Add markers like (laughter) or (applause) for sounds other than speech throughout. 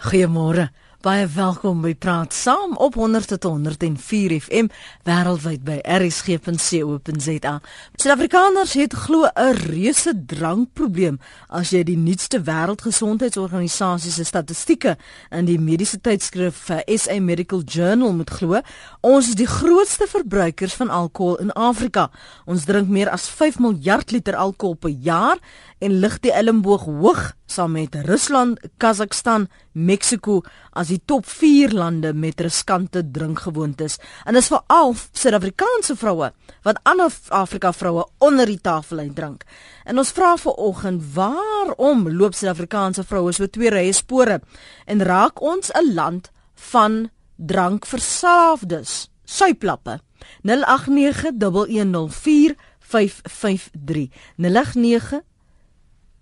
Goeiemôre. Baie welkom by Praat Saam op 100.104 FM wêreldwyd by rsg.co.za. Suid-Afrikaners het glo 'n reuse drankprobleem as jy die nuutste wêreldgesondheidsorganisasie se statistieke in die mediese tydskrif SA Medical Journal moet glo. Ons is die grootste verbruikers van alkohol in Afrika. Ons drink meer as 5 miljard liter alkohol per jaar en lig die elmboog hoog saam met Rusland, Kazakhstan, Mexiko as die top 4 lande met riskante drinkgewoontes. En dis veral Suid-Afrikaanse vroue wat ander Afrika vroue onder die tafel uit drink. En ons vra vir oggend, waarom loop Suid-Afrikaanse vroue so twee rye spore en raak ons 'n land van drankverslaafdes? Suiplappe. 0891104553 089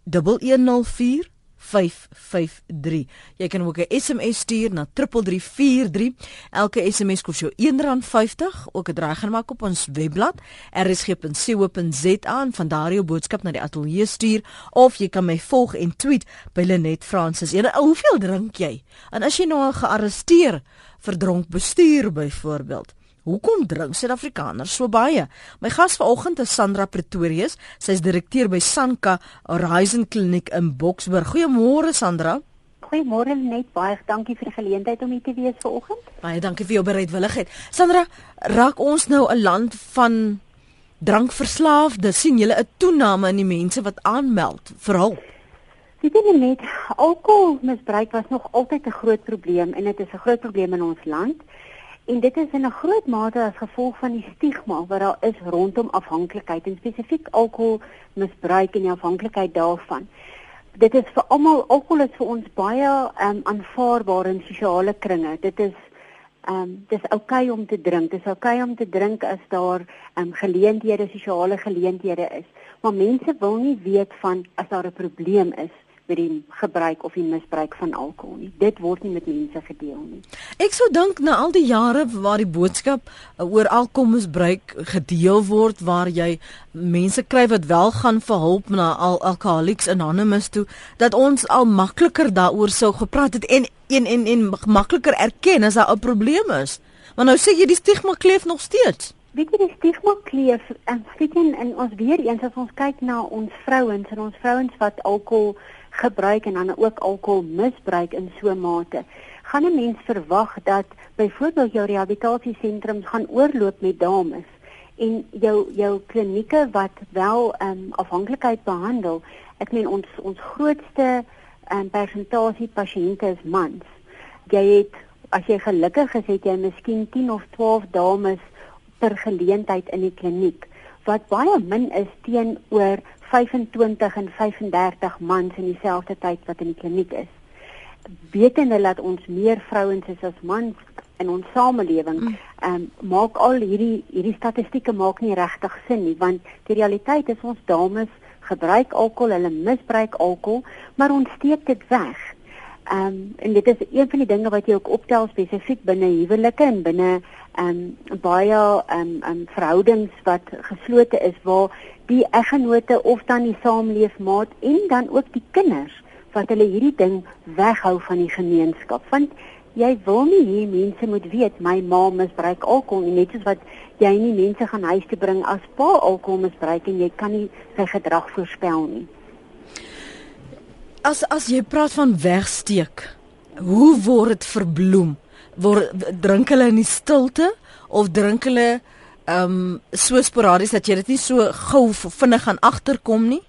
1104553. Jy kan ook 'n SMS stuur na 3343. Elke SMS kos jou R1.50. Ook 'n draai gaan maak op ons webblad rsg.co.za en van daar jou boodskap na die ateljee stuur of jy kan my volg en tweet by Lenet Francis. En hoeveel drink jy? En as jy nou gearresteer vir dronk bestuur byvoorbeeld, Hoekom drink Suid-Afrikaners so baie? My gas vanoggend is Sandra Pretorius. Sy is direkteur by Sanka Horizon Kliniek in Boksburg. Goeiemôre Sandra. Goeiemôre net baie dankie vir die geleentheid om hier te wees vanoggend. Baie dankie vir jou bereidwilligheid. Sandra, raak ons nou 'n land van drankverslaafdes? sien julle 'n toename in die mense wat aanmeld vir hulp? Dit is net alkoholmisbruik was nog altyd 'n groot probleem en dit is 'n groot probleem in ons land. En dit is in 'n groot mate as gevolg van die stigma wat daar is rondom afhanklikheid en spesifiek alkoholmisbruik en die afhanklikheid daarvan. Dit is vir almal alkohol is vir ons baie um, aanvaarbaar in sosiale kringe. Dit is ehm um, dis oukei okay om te drink. Dis oukei okay om te drink as daar ehm um, geleenthede, sosiale geleenthede is. Maar mense wil nie weet van as daar 'n probleem is met die gebruik of die misbruik van alkohol nie. Dit word nie met mense gedeel nie. Ek sou dink na al die jare waar die boodskap uh, oor alkoholmisbruik gedeel word waar jy mense kry wat wel gaan vir hulp na al Alcoholics Anonymous toe dat ons al makliker daaroor sou gepraat het en en en, en makliker erken as daar 'n probleem is. Maar nou sê jy die stigma kleef nog steeds. Weet jy die stigma kleef en sien in ons weer eens as ons kyk na ons vrouens en ons vrouens wat alkohol gebruik en dan ook alkohol misbruik in so 'n mate. Gaan 'n mens verwag dat byvoorbeeld jou rehabilitasiesentrums gaan oorloop met dames en jou jou klinieke wat wel ehm um, afhanklikheid behandel. Ek meen ons ons grootste ehm um, persentasie pasiënte is mans. Jy het as jy gelukkig is het jy miskien 10 of 12 dames per geleentheid in die kliniek wat baie min is teenoor 25 en 35 mans in dieselfde tyd wat in die kliniek is. Wetende dat ons meer vrouens is as mans in ons samelewing, mm. ehm um, maak al hierdie hierdie statistieke maak nie regtig sin nie, want die realiteit is ons dames gebruik alkohol, hulle misbruik alkohol, maar ons steek dit weg. Ehm um, en dit is een van die dinge wat jy ook optel spesifiek binne huwelike en binne ehm um, baie ehm um, um, verhoudings wat geslote is waar die eggenote of dan die saamleefmaat en dan ook die kinders wat hulle hierdie ding weghou van die gemeenskap. Want jy wil nie hê mense moet weet my ma misbruik alkohol en net soos wat jy nie mense gaan huis toe bring as pa alkohol misbruik en jy kan nie sy gedrag voorspel nie as as jy praat van wegsteek hoe word dit verbloem word drink hulle in die stilte of drink hulle ehm um, so sporadies dat jy dit nie so gou vinnig gaan agterkom nie?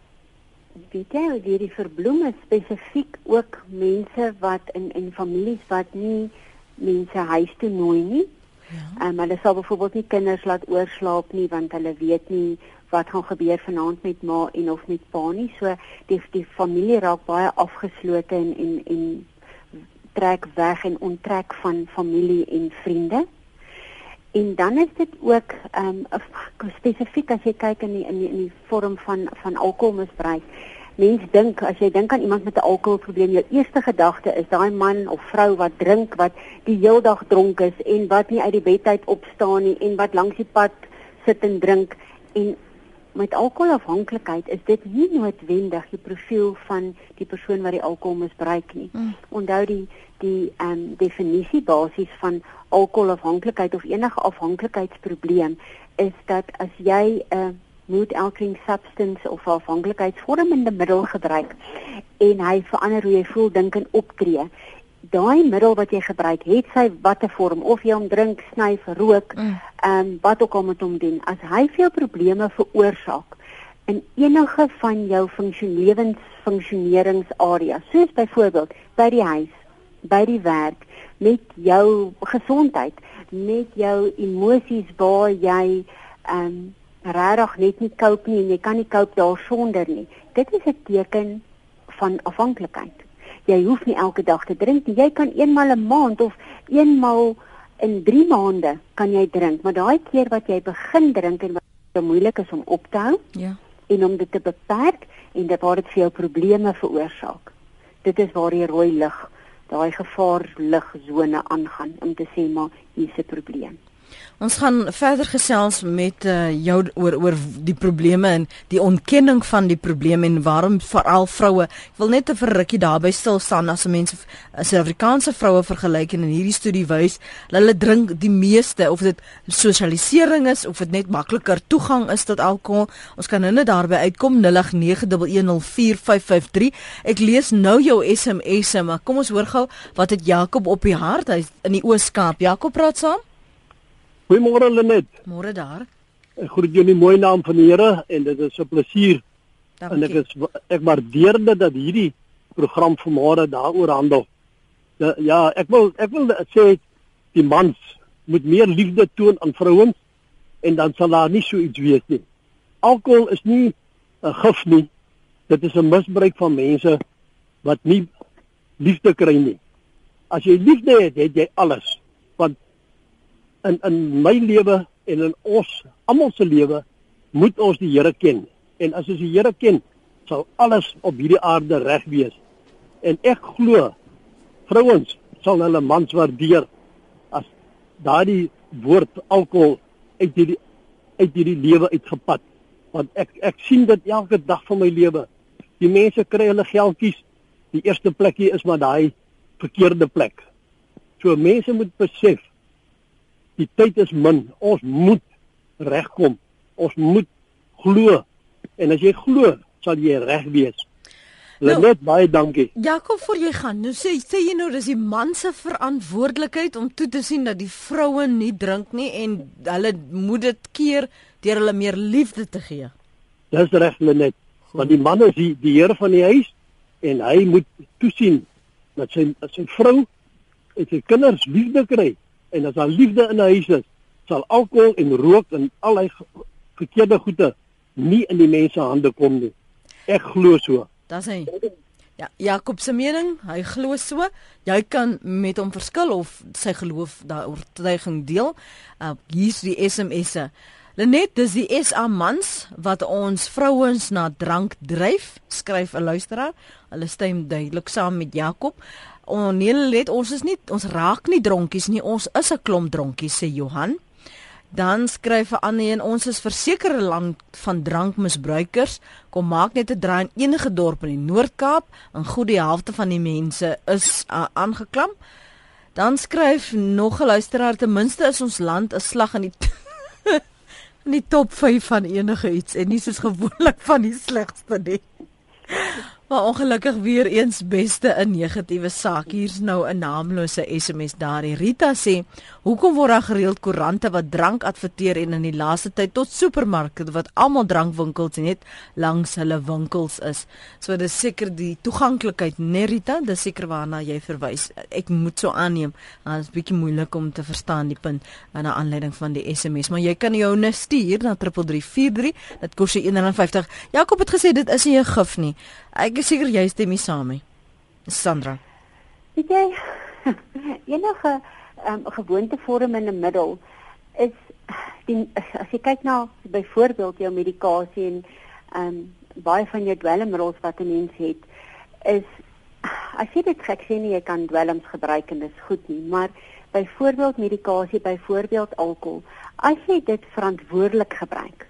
Weet jy, die verbloem is spesifiek ook mense wat in in families wat nie mense huis toe nooi nie. Ja. Ehm um, hulle sal byvoorbeeld nie kinders laat oorslaap nie want hulle weet nie wat gaan gebeur vanaand met ma en of met pa nie. So die die familie raak baie afgeslote en en en trek weg en onttrek van familie en vriende. En dan is dit ook ehm um, spesifiek as jy kyk in die, in die, in die vorm van van alkoholmisbruik. Mens dink as jy dink aan iemand met 'n alkoholprobleem, jou eerste gedagte is daai man of vrou wat drink, wat die heel dag dronk is en wat nie uit die bed uit opstaan nie en wat langs die pad sit en drink en met alkoholafhanklikheid is dit nie noodwendig die profiel van die persoon wat die alkohol misbruik nie. Mm. Onthou die die ehm um, definisie basies van alkoholafhanklikheid of enige afhanklikheidsprobleem is dat as jy 'n uh, mood altering substance of afhanklikheidsvormende middel gebruik en hy verander hoe jy voel, dink en optree. Daai middel wat jy gebruik, het sy watter vorm of jy hom drink, snyf, rook, mm. ehm mm. um, wat ook al met hom doen, as hy veel probleme veroorsaak in enige van jou funksioneringsfunksioneringsareas, soos byvoorbeeld by die huis, by die werk, met jou gesondheid, met jou emosies waar jy ehm um, regtig net nie koop nie en jy kan nie koop daarsonder nie. Dit is 'n teken van afhanklikheid. Jy hoef nie elke dag te drink nie. Jy kan eenmal 'n een maand of eenmal in 3 maande kan jy drink, maar daai keer wat jy begin drink en wat so moeilik is om op te hou, ja, en om dit te beperk en dit waar dit vir jou probleme veroorsaak. Dit is waar die rooi lig, daai gevaar ligsone aangaan om te sê maar hier's 'n probleem. Ons gaan verder gesels met uh, jou oor oor die probleme en die ontkenning van die probleme en waarom veral vroue. Ek wil net 'n verrukkie daarby stil staan as mense Suid-Afrikaanse vroue vergelyk en in hierdie studie wys, hulle drink die meeste of dit sosialisering is of dit net makliker toegang is tot alkohol. Ons kan nou net daarby uitkom 0891104553. Ek lees nou jou SMS'e, maar kom ons hoor gou wat het Jakob op die hart hy in die Oos-Kaap. Jakob praat saam. Goeiemôre Lenet. Môre daar. Ek groet jou in die mooi naam van die Here en dit is 'n plesier. Dankie. En ek is ek waardeer dit dat hierdie program vanmôre daaroor handel. Ja, ja, ek wil ek wil sê die mans moet meer liefde toon aan vrouens en dan sal daar nie so iets wees nie. Alkohol is nie 'n gif nie. Dit is 'n misbruik van mense wat nie liefde kry nie. As jy liefde het, het jy alles. Want in in my lewe en in ons almal se lewe moet ons die Here ken. En as ons die Here ken, sal alles op hierdie aarde reg wees. En ek glo vrouens sal hulle mans waardeer as daardie woord alkohol uit hierdie uit hierdie lewe uitgepat. Want ek ek sien dit elke dag van my lewe. Die mense kry hulle geldjies. Die eerste plekkie is maar daai verkeerde plek. So mense moet besef die tyd is min. Ons moet regkom. Ons moet glo. En as jy glo, sal jy reg wees. Nou, net baie dankie. Jakob, voor jy gaan, nou sê sê jy nou dis die man se verantwoordelikheid om toe te sien dat die vroue nie drink nie en hulle moet dit keer deur hulle meer liefde te gee. Dis reg, Lenet. Want die man is die, die heer van die huis en hy moet toesien dat sy sy vrou en sy kinders liefde kry en as daar liefde in 'n huis is, sal alkohol en rook en al die verkeerde goede nie in die mense hande kom nie. Ek glo so. Dis hy. Ja, Jakob se mening, hy glo so. Jy kan met hom verskil of sy geloof daaroor tuiging deel. Uh, hier's die SMS'e. Lenet, dis die SA mans wat ons vrouens na drank dryf, skryf 'n luisteraar. Hulle stem duidelik saam met Jakob. Onelet, ons is nie ons raak nie dronkies nie, ons is 'n klomp dronkies sê Johan. Dan skryf 'n ander een, ons is verseker 'n land van drankmisbruikers. Kom maak net 'n draai in enige dorp in die Noord-Kaap, en goed die helfte van die mense is aangeklam. Uh, Dan skryf nog 'n luisteraar, ten minste is ons land 'n slag in die (laughs) in die top 5 van enige iets en nie soos gewoonlik van die slegste nie. Maar ongelukkig weer eens beste 'n negatiewe saak. Hier's nou 'n naamlose SMS daar. Rita sê, "Hoekom word daar gereeld koerante wat drank adverteer en in die laaste tyd tot supermarkte wat almal drankwinkels net langs hulle winkels is?" So dis seker die toeganklikheid, né Rita? Dis seker waarna jy verwys. Ek moet so aanneem. Dit is bietjie moeilik om te verstaan die punt in 'n aanleiding van die SMS, maar jy kan jou net stuur na 3343. Dit kos jou 1.50. Jakob het gesê dit is nie 'n gif nie. Ek is seker jy stem mee saam mee. Sandra. Weet jy (laughs) enige um, gewoontevorm in 'n middel is die as jy kyk na byvoorbeeld jou medikasie en ehm um, baie van jou dwelmmiddels wat 'n mens het is as jy dit gek sien jy kan dwelms gebruik en dit is goed nie, maar byvoorbeeld medikasie, byvoorbeeld alkohol, as jy dit verantwoordelik gebruik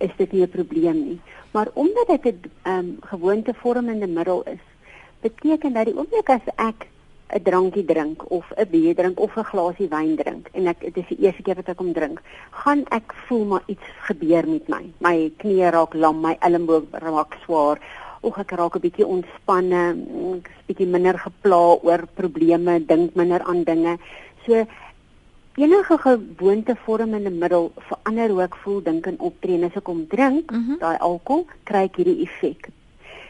is dit nie 'n probleem nie. Maar omdat dit 'n um, gewoontevormende middel is, beteken dat die oomblik as ek 'n drankie drink of 'n bier drink of 'n glasie wyn drink en ek dit is die eerste keer wat ek hom drink, gaan ek voel maar iets gebeur met my. My knie raak lam, my elmboog raak swaar. Of ek raak 'n bietjie ontspanne, ek is bietjie minder gepla oor probleme, dink minder aan dinge. So enige gewoonte vorm in die middel verander hoe ek voel, dink en optree. As ek hom drink, mm -hmm. daai alkohol, kry ek hierdie effek.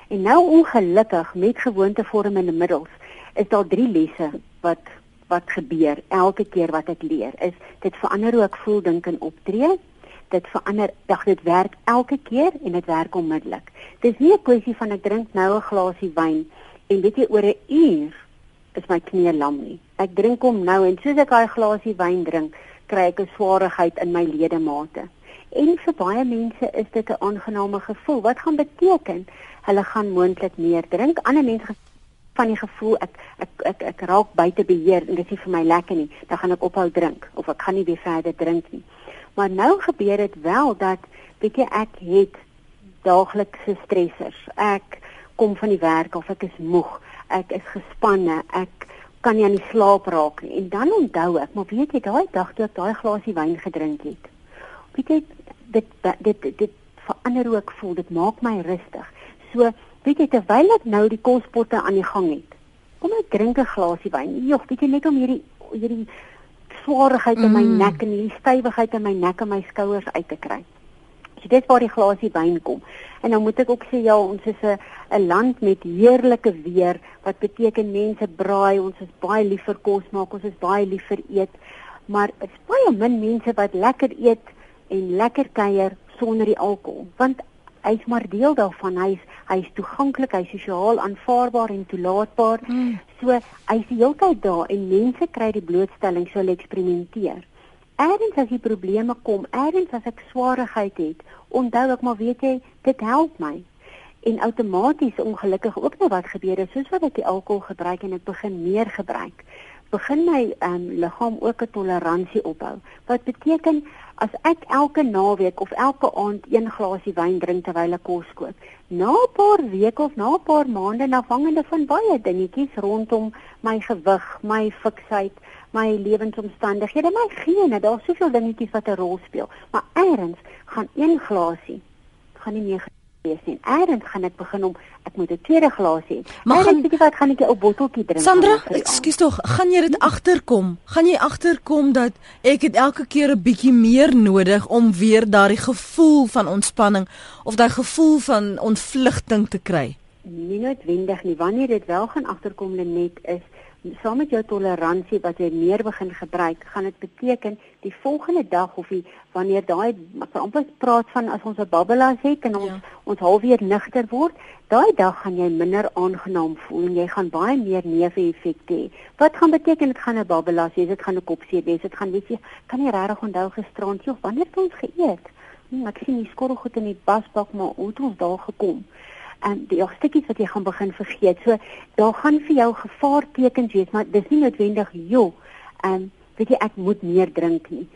En nou ongelukkig met gewoonte vorm in die middels is daar drie lesse wat wat gebeur elke keer wat ek leer is dit verander hoe ek voel dink en optree dit verander dag dit werk elke keer en dit werk onmiddellik dis nie 'n kwessie van ek drink nou 'n glasie wyn en weet jy oor 'n uur is my knie lam nie ek drink hom nou en soos ek daai glasie wyn drink kry ek 'n swaarigheid in my ledemate en vir baie mense is dit 'n aangename gevoel wat gaan beteken hulle gaan moontlik meer drink ander mense van die gevoel ek ek ek, ek raak buite beheer en dit is nie vir my lekker nie, dan gaan ek ophou drink of ek gaan nie weer verder drink nie. Maar nou gebeur dit wel dat jy ek het daaglikse stressors. Ek kom van die werk of ek is moeg, ek is gespanne, ek kan nie aan die slaap raak nie. En dan onthou ek, maar weet jy daai dag toe ek daai glasie wyn gedrink het. Weet jy dit dit dit, dit verander hoe ek voel, dit maak my rustig. So weet jy terwyl ek nou die kospotte aan die gang het. Kom ek drink 'n glasie wyn. Jogg, weet jy net om hierdie hierdie swaarheid in my mm. nek en hierdie stywigheid in my nek en my skouers uit te kry. So dit waar die glasie wyn kom. En dan moet ek ook sê ja, ons is 'n 'n land met heerlike weer wat beteken mense braai, ons is baie lief vir kos maak, ons is baie lief vir eet. Maar dit is baie min mense wat lekker eet en lekker kuier sonder die alkohol, want hy's maar deel daarvan. Hy's hy's toeganklik, hy's sosiaal aanvaarbaar en toelaatbaar. Mm. So hy's die hele tyd daar en mense kry die blootstelling so hulle eksperimenteer. Eerens as die probleme kom, eerens as ek swaarigheid het, onthou ek maar weet jy, dit help my. En outomaties ongelukkig ook nou wat gebeur het, soos wat ek die alkohol gebruik en ek begin meer gebruik, begin my um, liggaam ook 'n toleransie opbou. Wat beteken as ek elke naweek of elke aand een glasie wyn drink terwyl ek kos kook, na 'n paar weke of na 'n paar maande afhangende van baie dingetjies rondom my gewig, my fiksheid, my lewensomstandighede, my gene, daar's soveel dingetjies wat 'n rol speel, maar eers gaan een glasie gaan nie meer wees nie. Eers gaan ek begin om ek moet 'n tweede glas hê. Maar gaan bietjie wat gaan ek 'n botteltjie drink. Sandra, ekskuus tog, gaan jy dit agterkom? Gaan jy agterkom dat ek het elke keer 'n bietjie meer nodig om weer daardie gevoel van ontspanning of daai gevoel van ontvlugting te kry? Nie noodwendig nie. Wanneer dit wel gaan agterkom net is saam met jou toleransie wat jy meer begin gebruik, gaan dit beteken die volgende dag of die wanneer daai amper praat van as ons 'n babbelas het en ons ja. ons halfweer nigter word, daai dag gaan jy minder aangenaam voel en jy gaan baie meer neeweffekte hê. Wat gaan beteken dit gaan 'n babbelas wees, dit gaan 'n kopseer wees, dit gaan weet jy, kan nie regtig onthou gisterand jy of wanneer het ons geëet? Hm, ek sien die skorrelgoed in die basbak maar hoe het ons daar gekom? En die stukkies wat jy gaan begin vergeet. So daar gaan vir jou gevaartekens wees, maar dis nie noodwendig joh. En weet jy ek moet meer drink nie.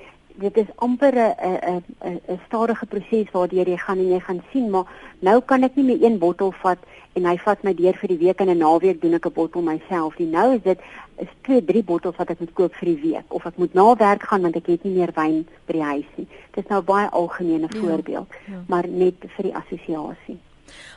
Dit is amper 'n 'n 'n 'n stadige proses waardeur jy gaan en jy gaan sien, maar nou kan ek nie meer een bottel vat en hy vat my deur vir die week en 'n naweek doen ek 'n bottel myself. Die nou is dit is 2, 3 bottels wat ek moet koop vir die week of ek moet na werk gaan want ek het nie meer wyn by die huis nie. Dit is nou baie algemene ja, voorbeeld, ja. maar net vir die assosiasie.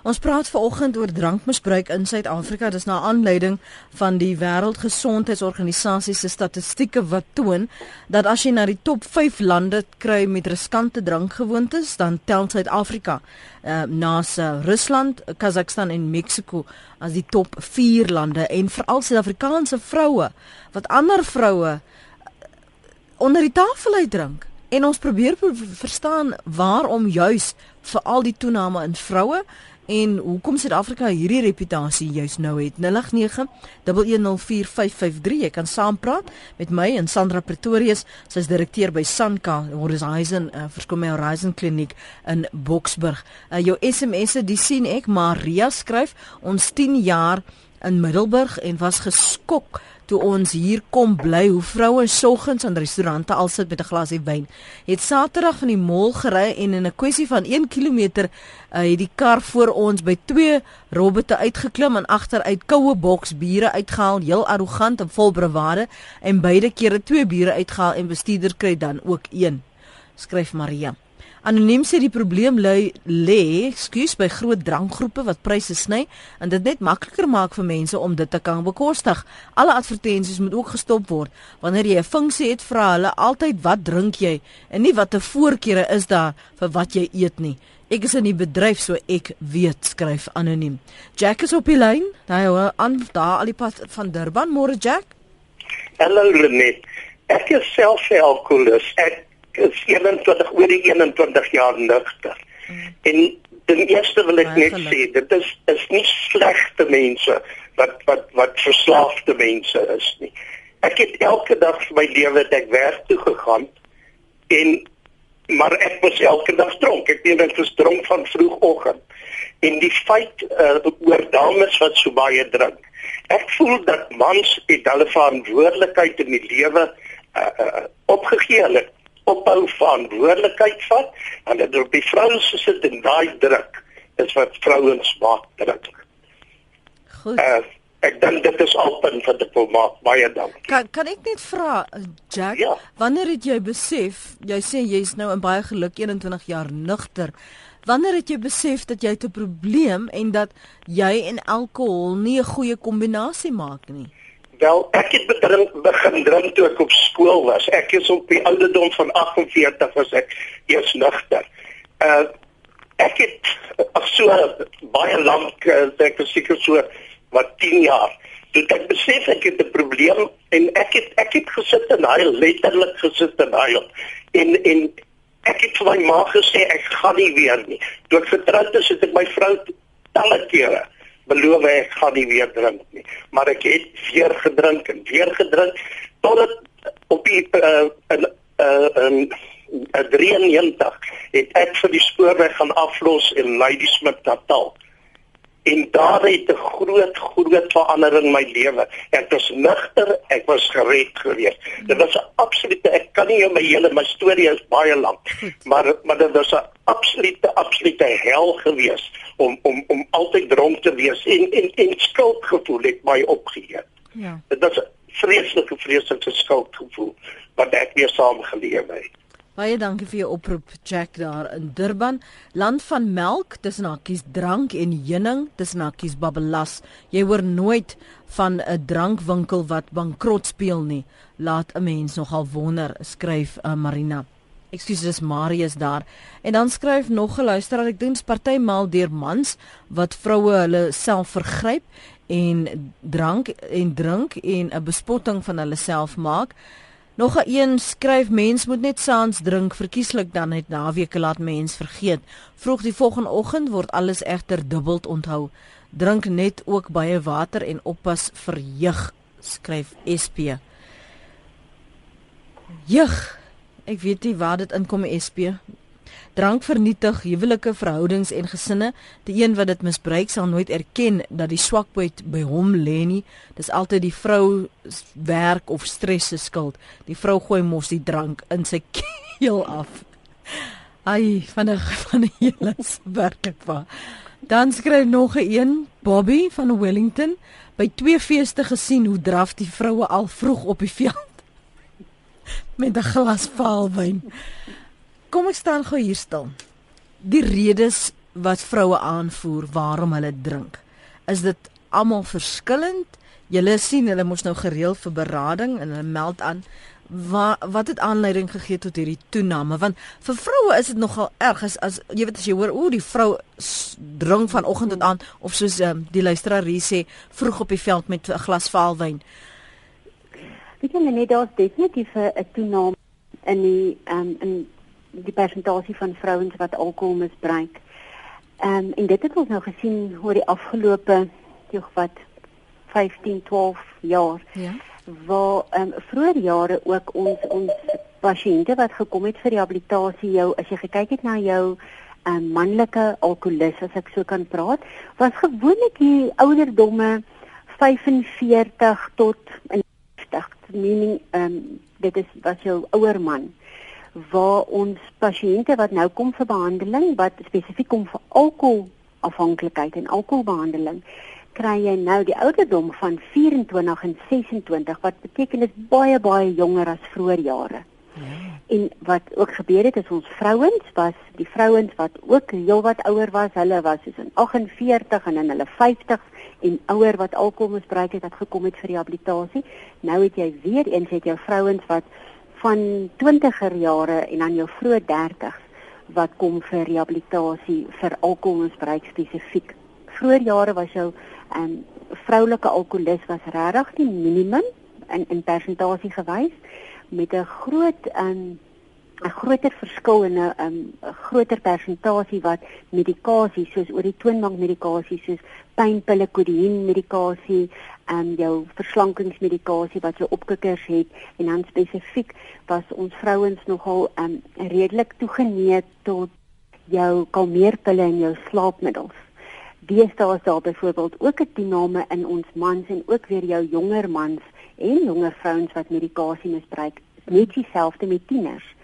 Ons praat veraloggend oor drankmisbruik in Suid-Afrika. Dis na aanleiding van die Wêreldgesondheidsorganisasie se statistieke wat toon dat as jy na die top 5 lande kry met riskante drankgewoontes, dan tel Suid-Afrika uh, na Rusland, Kazakhstan en Mexiko as die top 4 lande en veral Suid-Afrikaanse vroue wat ander vroue onder die tafel uitdrink. En ons probeer verstaan waarom juis vir al die toename in vroue en hoekom Suid-Afrika hierdie reputasie juis nou het. 0891104553. Jy kan saampraat met my en Sandra Pretorius, sy's direkteur by Sanka Horizon uh, verskoon my Horizon Kliniek in Boksburg. Uh, jou SMS'e, die sien ek Maria skryf, ons 10 jaar in Middelburg en was geskok toe ons hier kom bly hoe vroue soggens aan restaurante al sit met 'n glasie wyn. Het Saterdag van die mall gery en in 'n kwessie van 1 km uh, het die kar voor ons by twee robotte uitgeklim en agteruit koue boks biere uitgehaal, heel arrogant en vol bravade en beide kere twee biere uitgehaal en bestuurder kry dan ook een. Skryf Maria. Anoniem sê die probleem lê lê, skuis by groot drankgroepe wat pryse sny en dit net makliker maak vir mense om dit te kan bekostig. Alle advertensies moet ook gestop word. Wanneer jy 'n funksie het, vra hulle altyd wat drink jy en nie wat 'n voorkeure is daar vir wat jy eet nie. Ek is in die bedryf so ek weet, skryf anoniem. Jack is op die lyn. Hy hou aan daar al die pad van Durban. Môre Jack. Hallo Lenet. Ek is self alkoholist. Ek is 21 oor die 21 jaar nugter. Hmm. En ten eerste wil ek net sê dit is is nie slegte mense wat wat wat verslaafde mense is nie. Ek het elke dag van my lewe dat ek werk toe gegaan en maar ek was elke dag dronk. Ek het net gestronk van vroegoggend. En die feit uh, oor dames wat so baie drink. Ek voel dat mans het hulle verantwoordelikheid in die lewe uh, uh, opgegee. Hulle ophou verantwoordelikheid vat en dit op die vrouens sit en daai druk is wat vrouens maak druk. Goed. Uh, ek dink dit is al punt van die formaat baie dankie. Kan kan ek net vra Jack, ja. wanneer het jy besef jy sê jy's nou in baie geluk 21 jaar nugter. Wanneer het jy besef dat jy 'n probleem en dat jy en alkohol nie 'n goeie kombinasie maak nie? Wel, ek het bedrink, begin drink toe ek op skool was. Ek is op die ouderdom van 48 was ek eers nugter. Uh ek het ag so baie lank uh, ek was seker so wat 10 jaar. Toe ek besef ek het 'n probleem en ek het ek het gesit en hy letterlik gesit en hy en en ek het vir my ma gesê ek gaan nie weer nie. Toe ek getroud is, het ek my vrou talle kere beloof ek gaan nie weer drink nie. Maar ek het weer gedrink en weer gedrink tot dit op die uh, in uh, in uh, 93 het ek vir die spoorweg gaan aflos in Ladysmith Natal. En daar het 'n groot groot verandering in my lewe. Ek was nugter, ek was gered geweest. Dit was 'n absolute ek kan nie my hele my storie is baie lank, maar maar dit was 'n absolute absolute hel geweest om om om altyd dronk te wees en en en skuldgevoel het my opgegee. Ja. Dit was 'n vreeslike vreeslike skuldgevoel wat ek weer saam geleef het. Baie dankie vir jou oproep Jack daar in Durban, land van melk, tussen hakkies drank en heuning, tussen hakkies babbelas. Jy hoor nooit van 'n drankwinkel wat bankrot speel nie. Laat 'n mens nogal wonder, skryf uh, Marina. Ekskuus, dis Marius daar. En dan skryf nog 'n luisteraar, ek dink partymal deur mans wat vroue hulle self vergryp en drank en drink en 'n bespotting van hulle self maak. Nog 'n een skryf mens moet net saans drink verkieslik dan net naweke laat mens vergeet. Vroeg die volgende oggend word alles egter dubbel onthou. Drink net ook baie water en oppas vir jeug, skryf SP. Jeug Ek weet nie waar dit inkom SP. Drank vernietig huwelike verhoudings en gesinne. Die een wat dit misbruik sal nooit erken dat die swakpunt by hom lê nie. Dis altyd die vrou werk of stres se skuld. Die vrou gooi mos die drank in sy (laughs) keel af. Ai, van 'n (laughs) van 'n hele werklik waar. Dan skryf nog 'n een, Bobby van Wellington, by twee feeste gesien hoe draf die vroue al vroeg op die veld (laughs) met 'n glas vaalwyn. Kom ek staan gou hier stil. Die redes wat vroue aanvoer waarom hulle drink, is dit almal verskillend? Julle sien hulle mos nou gereeld vir berading en hulle meld aan wat wat het aanleiding gegee tot hierdie toename want vir vroue is dit nogal erg as, as jy weet as jy hoor o die vrou drink vanoggend tot aan of soos um, die luisteraar hier sê vroeg op die veld met 'n glas vaalwyn Weet jy net daar's definitief 'n toename in die um, in die persentasie van vrouens wat alkohol misbruik. Ehm um, en dit het ons nou gesien oor die afgelope joh wat 15, 12 jaar. Ja. Waar ehm um, vroeër jare ook ons ons pasiënte wat gekom het vir rehabilitasie jou as jy gekyk het na jou 'n um, ehm, manlike alkoholist as ek so kan praat, was gewoonlik die ouderdomme 45 tot 50, meaning ehm um, dit is wat jou ouer man waar ons pasiënte wat nou kom vir behandeling wat spesifiek kom vir alkoholafhanklikheid en alkoholbehandeling kry jy nou die ouderdom van 24 en 26 wat beteken dit baie baie jonger as vroeë jare. Ja. En wat ook gebeur het is ons vrouens was die vrouens wat ook heelwat ouer was, hulle was soos in 48 en in hulle 50s en ouer wat alkohol misbruik het, het gekom het vir rehabilitasie. Nou het jy weer eens het jou vrouens wat van 20er jare en dan jou vroeë 30s wat kom vir rehabilitasie vir alkoholmisbruik spesifiek. Vroeë jare was jou ehm um, vroulike alkoholis was regtig die minimum in in persentasie gewys met 'n groot ehm um, 'n groter verskil in 'n um, groter persentasie wat medikasie soos oor die toonbank medikasie soos pynpille, kodien medikasie en um, jou verslankingsmedikasie wat jy opkikkers het en dan spesifiek was ons vrouens nogal um, redelik toegeneig tot jou kalmeerpille en jou slaapmiddels. Deesdae is daar byvoorbeeld ook 'n toename in ons mans en ook weer jou jonger mans en jonger vrouens wat medikasie misbruik, net dieselfde met tieners.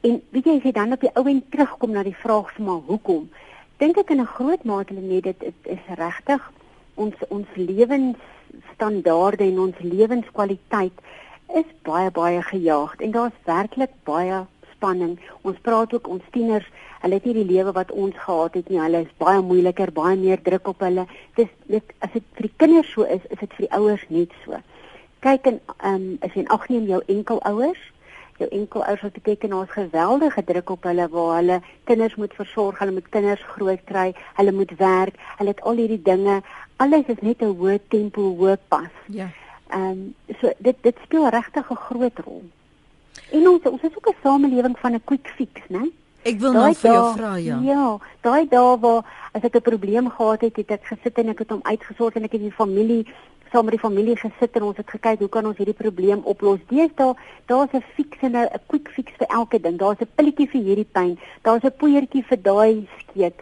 En weet jy as jy dan op die ou en terugkom na die vraag van maar hoekom? Dink ek in 'n groot mate net dit is regtig ons ons lewensstandaarde en ons lewenskwaliteit is baie baie gejaagd en daar's werklik baie spanning. Ons praat ook ons tieners, hulle het nie die lewe wat ons gehad het nie. Hulle is baie moeiliker, baie meer druk op hulle. Dis dit as dit vir die kinders so is, is dit vir die ouers net so. Kyk en ehm um, as jy agneem jou enkel ouers, jou enkel ouers wat beteken daar's geweldige druk op hulle waar hulle kinders moet versorg, hulle moet kinders groot kry, hulle moet werk, hulle het al hierdie dinge. Alles is net 'n hoë tempo, hoë pas. Ja. Ehm um, so dit dit speel regtig 'n groot rol. En ons ons is ook 'n samelewing van 'n quick fix, né? Ek wil nou vir jou vra ja. Ja, daai dae waar as ek 'n probleem gehad het, het ek gesit en ek het hom uitgesort en ek het die familie saam met die familie gesit en ons het gekyk hoe kan ons hierdie probleem oplos. Deesdae daar's 'n fix en 'n quick fix vir elke ding. Daar's 'n pilletjie vir hierdie pyn, daar's 'n poeiertjie vir daai skeet.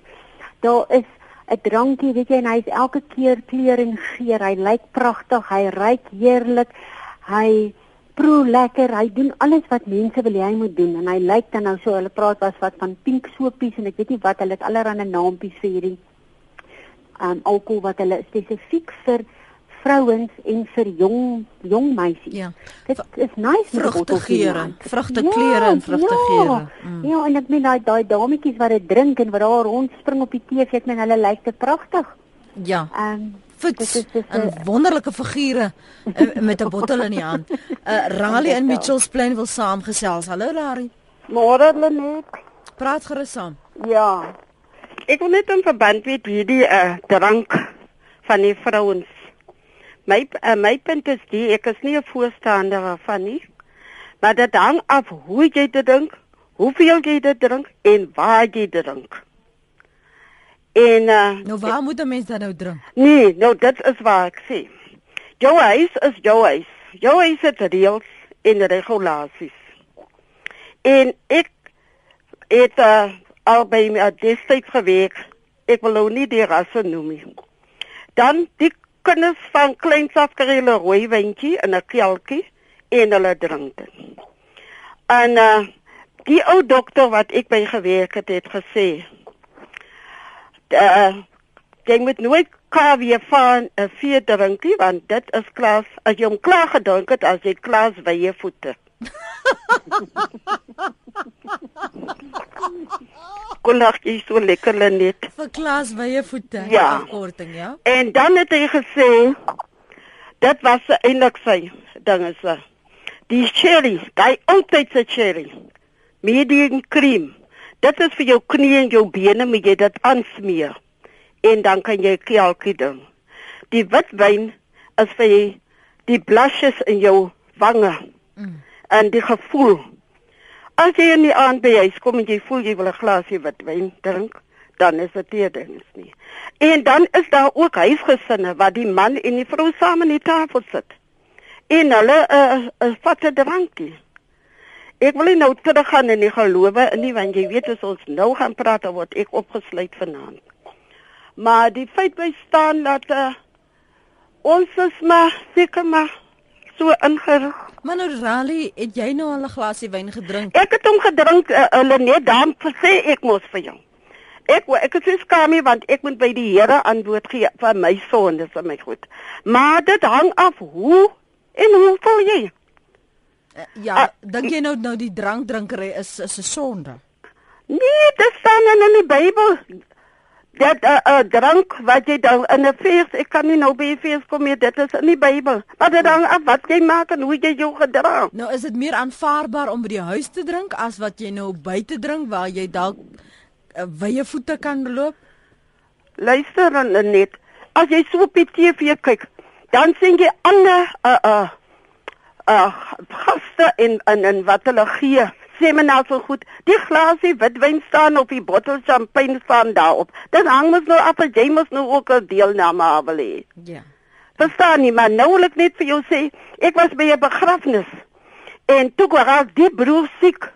Daar is 'n drankie, weet jy, en hy's elke keer kleur en geur. Hy lyk pragtig, hy ruik heerlik. Hy proe lekker. Hy doen alles wat mense wil hy moet doen en hy lyk dan nou so hulle praat was wat van pink soapies en ek weet nie wat hulle het allerlei naampies vir hierdie um alkohol wat hulle spesifiek vir vrouens en vir jong jong meisies. Ja. Dit is nice vrugtegeure, vrugtekleure en vrugtegeure. Ja, mm. ja, en ek meen daai daai dametjies wat dit drink en wat daar rond spring op die TV, ek meen hulle lyk te pragtig. Ja. Ehm um, Fits, 'n wonderlike figure uh, met 'n bottel in die hand. (laughs) Uh, Rally in Mitchells Plain wil saamgesels. Hallo Larry. Môre Lenet. Praat gerus saam. Ja. Ek wil net in verband met hierdie uh, drank van die vrouens My uh, my punt is die ek is nie 'n voorstander van nie. Maar dit hang af hoe jy dit drink, hoeveel jy dit drink en waar jy dit drink. En uh, nou waar moet 'n mens dan nou drink? Nee, nou dit is waar ek sê. Jou huis is jou huis. Jou huis het reëls en regulasies. En ek het uh, al by my destyds gewerk. Ek wil nou nie die rasse noem nie. Dan die kinders van kleins af kry hulle rooi wyntjie in 'n kelkie en hulle drink dit. En uh die ou dokter wat ek by gewerk het, het gesê uh jy moet nooit kaviar van 'n vier drinkie want dit is klas as jy hom klaar gedrink het as jy klas by jou voete. (laughs) kon nog jy so lekker net. Vir klas jou voete. Ja. Korting, ja. En dan het hy gesê dit was eintlik sy ding is. Die cherry, daai oudtydse cherry. Medium cream. Dit is vir jou knie en jou bene, moet jy dit aansmeer. En dan kan jy kelkie doen. Die wit wyn is vir die blushes in jou wange. Mm. En die gevoel As jy in die aand by huis kom en jy voel jy wil 'n glasie wit wyn drink, dan is dit nie dings nie. En dan is daar ook huisgesinne waar die man en die vrou saam aan die tafel sit. En hulle 'n uh, 'n uh, vatte drankie. Ek wil nou teruggaan in die gelowe, nie want jy weet as ons nou gaan praat dan word ek opgesluit vanaand. Maar die feit bly staan dat uh, Ons is maar seker maar so ingerig. Maar nou Rally, het jy nou al 'n glasie wyn gedrink? Ek het hom gedrink, uh, hulle net dan sê ek mos vir jou. Ek ek is skaam want ek moet by die Here antwoord gee van my sondes en my goed. Maar dit hang af hoe en hoe voel jy? Uh, ja, uh, dink jy nou nou die drankdrinkery is is 'n sonde? Nee, dit staan in die Bybel dat 'n uh, uh, drank wat jy dan in 'n fees, ek kan nie nou by 'n fees kom nie, dit is in die Bybel. Maar dit hang af wat jy maak en hoe jy jou gedra. Nou is dit meer aanvaarbaar om by die huis te drink as wat jy nou buite drink waar jy dalk uh, wye voete kan loop. Luister dan net. As jy so op die TV kyk, dan sien jy ander uh uh uh gaste in in in wat hulle gee sê my nou so goed, die glasie witwyn staan op die bottel champagne staan daarop. Dit hang mos nou af as jy mos nou ook 'n deelname wil hê. Ja. Verstaan nie, maar nou wil ek net vir jou sê, ek was by 'n begrafnis en toe was die broer siek,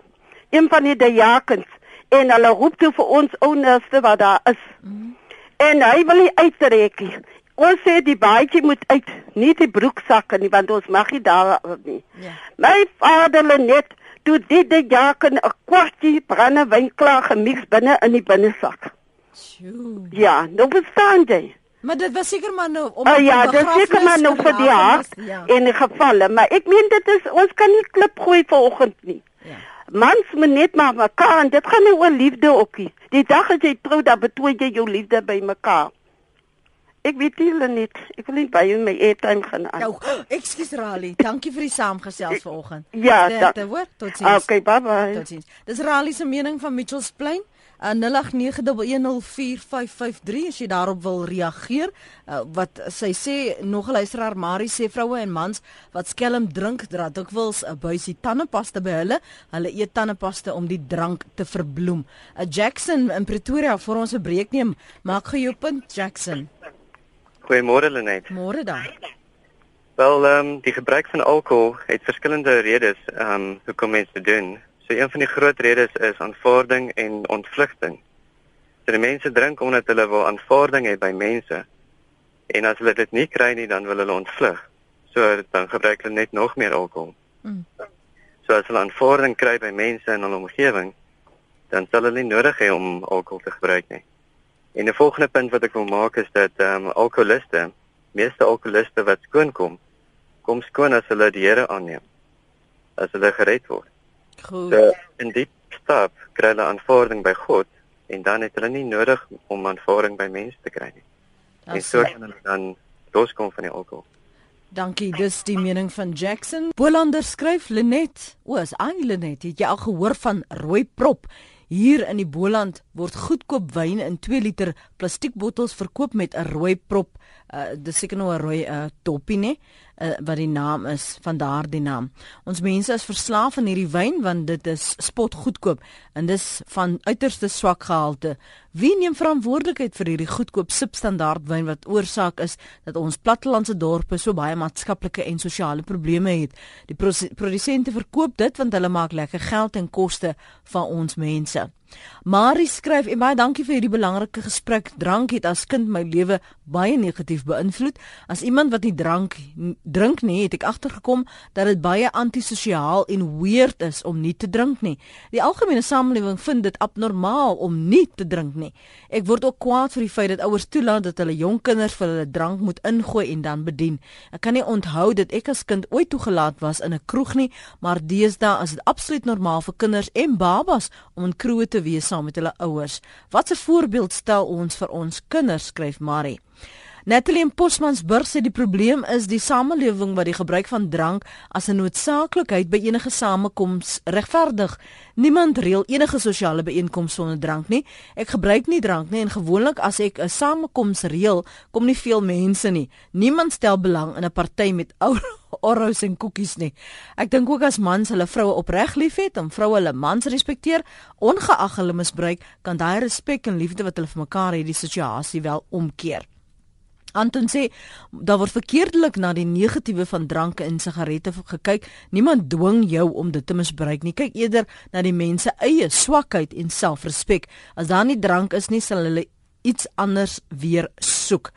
een van die diakens en hulle roep toe vir ons ouerste wat daar is. Mm. En hy wil nie uittrek nie. Ons sê die baadjie moet uit, nie die broeksakke nie want ons mag nie daar nie. Ja. My vader net toe dit die jaken 'n kwartie brandewyn klaar gemix binne in die binnesak. Sjoe. Ja, nou verstaan jy. Maar dit was seker maar nou om uh, Ja, dit seker maar nou vir die hart ja. die gevalle, maar ek meen dit is ons kan nie klip gooi vanoggend nie. Ja. Mans moet net maar mekaar en dit gaan nie oor liefde ook nie. Die dag as jy trou, dan betoon jy jou liefde by mekaar. Ek weet nie net. Ek wil net by jou my airtime gaan aan. Nou, (gasps) ekskuus Rali. Dankie vir die saamgesels vanoggend. (laughs) Ja, dit hoor. Totsiens. Okay, bye bye. Totsiens. Dis Rali se mening van Mitchells Plain. Uh, 0891104553 as jy daarop wil reageer. Uh, wat sy sê nog 'n luisteraar Marie sê vroue en mans wat skelm drink dra dikwels 'n buisie tandepasta by hulle. Hulle eet tandepasta om die drank te verbloem. 'n uh, Jackson in Pretoria vir ons 'n breek neem. Maak gou jou punt Jackson. Goeiemôre Lenet. Môre dan. Wel, ehm um, die gebruik van alkohol het verskillende redes ehm um, hoekom mense dit doen. So een van die groot redes is aanvaarding en ontvlugting. So die mense drink omdat hulle wil aanvaarding hê by mense. En as hulle dit nie kry nie, dan wil hulle ontvlug. So dan gebruik hulle net nog meer alkohol. Mm. So as hulle aanvaarding kry by mense in hulle omgewing, dan sal hulle nie nodig hê om alkohol te gebruik nie. En 'n volgende punt wat ek wil maak is dat ehm um, alkoholiste, meeste alkoholiste wat skoon kom, kom skoon as hulle die Here aanneem. As hulle gered word. Goed. So, in die stap kry hulle aanvaarding by God en dan het hulle nie nodig om aanvaarding by mense te kry nie. Das en so kan hulle dan loskom van die alkohol. Dankie, dis die mening van Jackson. Bolander skryf Lenet, o, is aan Lenet, het jy al gehoor van rooi prop? Hier in die Boland word goedkoop wyn in 2 liter plastiekbottels verkoop met 'n rooi prop. Uh, dis seker nou 'n rooi uh, toppie nê uh, wat die naam is van daardie naam. Ons mense is verslaaf aan hierdie wyn want dit is spot goedkoop en dis van uiterste swak gehalte. Wie neem verantwoordelikheid vir hierdie goedkoop substandaard wyn wat oorsaak is dat ons plattelandse dorpe so baie maatskaplike en sosiale probleme het? Die produsente verkoop dit want hulle maak lekker geld ten koste van ons mense. Marie skryf en baie dankie vir hierdie belangrike gesprek. Drank het as kind my lewe baie negatief beïnvloed. As iemand wat nie drank drink nie, het ek agtergekom dat dit baie antisosiaal en weird is om nie te drink nie. Die algemene samelewing vind dit abnormaal om nie te drink nie. Ek word ook kwaad vir die feit dat ouers toelaat dat hulle jong kinders vir hulle drank moet ingooi en dan bedien. Ek kan nie onthou dat ek as kind ooit toegelaat was in 'n kroeg nie, maar deesdae is dit absoluut normaal vir kinders en babas om in kroë te wees saam met hulle ouers. Wat 'n voorbeeld stel ons vir ons kinders, skryf Marie. Natalie Posmansburg sê die probleem is die samelewing wat die gebruik van drank as 'n noodsaaklikheid by enige samekoms regverdig. Niemand reël enige sosiale byeenkoms sonder drank nie. Ek gebruik nie drank nie en gewoonlik as ek 'n samekoms reël, kom nie veel mense nie. Niemand stel belang in 'n party met ou (laughs) orros en koekies nie. Ek dink ook as mans hulle vroue opreg liefhet en vroue hulle mans respekteer, ongeag hulle misbruik, kan daai respek en liefde wat hulle vir mekaar het, die situasie wel omkeer. Anton sê daar word verkeerdelik na die negatiewe van drank en sigarette gekyk. Niemand dwing jou om dit te misbruik nie. Kyk eerder na die mense eie swakheid en selfrespek. As daar nie drank is nie, sal hulle iets anders weer soek.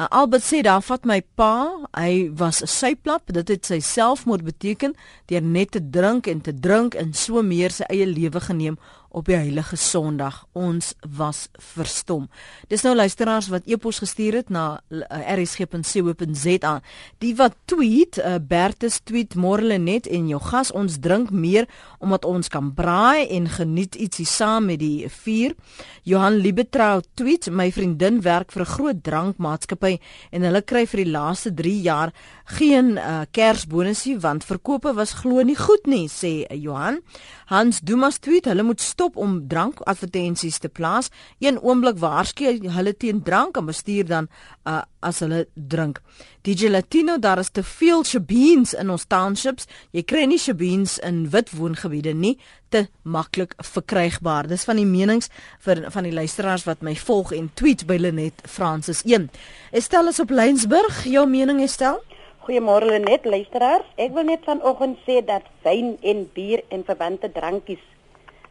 Uh, Albert sê daar vat my pa, hy was 'n syplap, dit het sy selfmoord beteken deur net te drink en te drink en so meer sy eie lewe geneem op die heilige Sondag. Ons was verstom. Dis nou luisteraars wat e-pos gestuur het na uh, rsg.co.za. Die wat tweet, uh, Bertus tweet Morlenet en jou gas ons drink meer omdat ons kan braai en geniet ietsie saam met die vuur. Johan Liebetrou tweet my vriendin werk vir 'n groot drankmaatskappy en hulle kry vir die laaste 3 jaar geen uh, kersbonusie want verkope was glo nie goed nie sê Johan. Hans Dumas tweet hulle moet stop om drankadvertensies te plaas. Een oomblik waarsku hulle teen drank en bestuur dan uh, as hulle drink. DJ Latino daar is te veel shebeens in ons townships. Jy kry nie shebeens in wit woongebiede nie te maklik verkrygbaar. Dis van die menings vir van die luisteraars wat my volg en tweet by Lenet Francis 1. Estel is op Lensburg. Jou mening is stel? Goeiemôre Lenet luisteraars. Ek wil net vanoggend sê dat wyn en bier en verwante drankies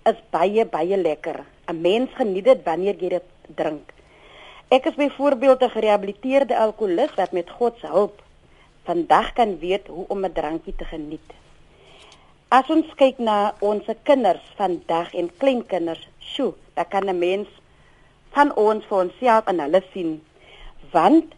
is baie baie lekker. 'n Mens geniet dit wanneer jy dit drink. Ek is byvoorbeeld 'n gerehabiliteerde alkoholist wat met God se hulp vandag kan weet hoe om 'n drankie te geniet. As ons kyk na ons kinders vandag en kleinkinders, sjoe, dan kan 'n mens van ons vir onsself en hulle sien. Want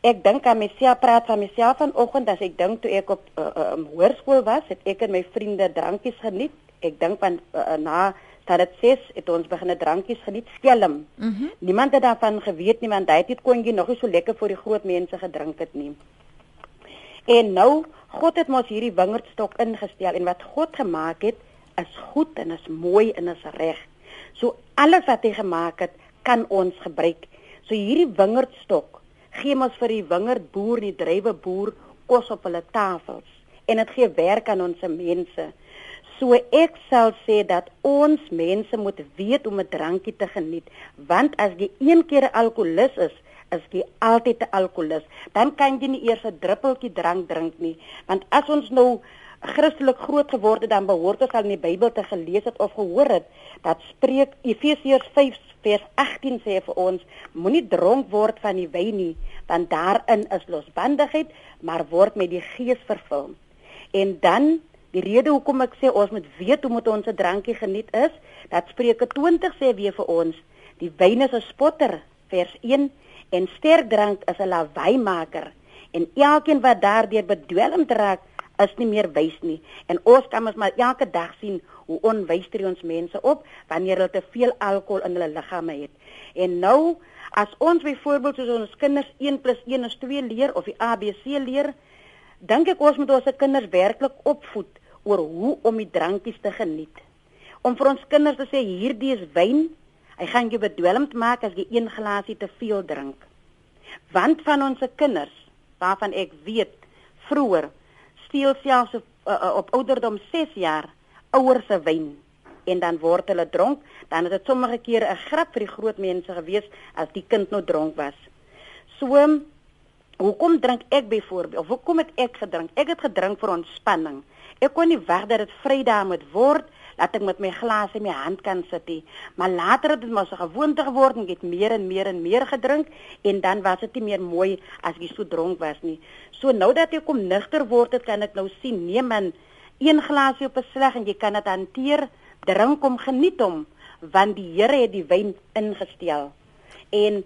ek dink aan myself praat van myself vanoggend as ek dink toe ek op uh, uh, hoërskool was, het ek en my vriende drankies geniet ek dink van uh, na dat dit ses het ons begin 'n drankies geniet skelm. Mm Niemand het daarvan geweet nie want hy het dit kon jy nog nie so lekker vir die groot mense gedrink het nie. En nou God het mos hierdie wingerdstok ingestel en wat God gemaak het is goed en is mooi en is reg. So alles wat hy gemaak het kan ons gebruik. So hierdie wingerdstok gee mos vir die wingerdboer, die drywe boer kos op hulle tafels en dit gee werk aan ons mense. So ek sal sê dat ons mense moet weet om 'n drankie te geniet, want as jy een keer 'n alkolikus is, is jy altyd 'n alkolikus. Dan kan jy nie eers 'n druppeltjie drank drink nie, want as ons nou Christelik groot geword het, dan behoort ons al in die Bybel te gelees het of gehoor het dat spreek Efesiërs 5 vers 18 sê vir ons, moenie dronk word van die wyn nie, want daarin is losbandigheid, maar word met die Gees vervul. En dan Die rede hoekom ek sê ons moet weet hoe moet ons 'n drankie geniet is, dat Spreuke 20 sê weer vir ons, die wyn is 'n spotter, vers 1, en sterk drank is 'n lawaaimaker, en elkeen wat daardeur bedwelm raak, is nie meer wys nie. En ons kan ons maar elke dag sien hoe onwys tree ons mense op wanneer hulle te veel alkohol in hulle liggame het. En nou as ons byvoorbeeld soos ons kinders 1 + 1 is 2 leer of die ABC leer, dink ek ons moet ons kinders werklik opvoed oor hoe om die drankies te geniet. Om vir ons kinders te sê hierdie is wyn, hy gaan jou bedwelmd maak as jy een glasie te veel drink. Want van ons kinders, waarvan ek weet, vroeër steel selfs op, uh, op ouderdom 6 jaar ouers se wyn en dan word hulle dronk, dan is dit sommige kere 'n grap vir die groot mense gewees as die kind nou dronk was. So hoekom drink ek byvoorbeeld of hoekom het ek gedrink? Ek het gedrink vir ontspanning. Ek kon nie wag dat dit Vrydag moet word dat ek met my glas in my hand kan sit nie. Maar later het dit mos 'n gewoonte geword en ek het meer en meer en meer gedrink en dan was dit nie meer mooi as ek so dronk was nie. So nou dat ek kom nigter word, het kan ek nou sien nee man, een glasie op 'n slag en jy kan dit hanteer, drink hom, geniet hom, want die Here het die wyn ingestel. En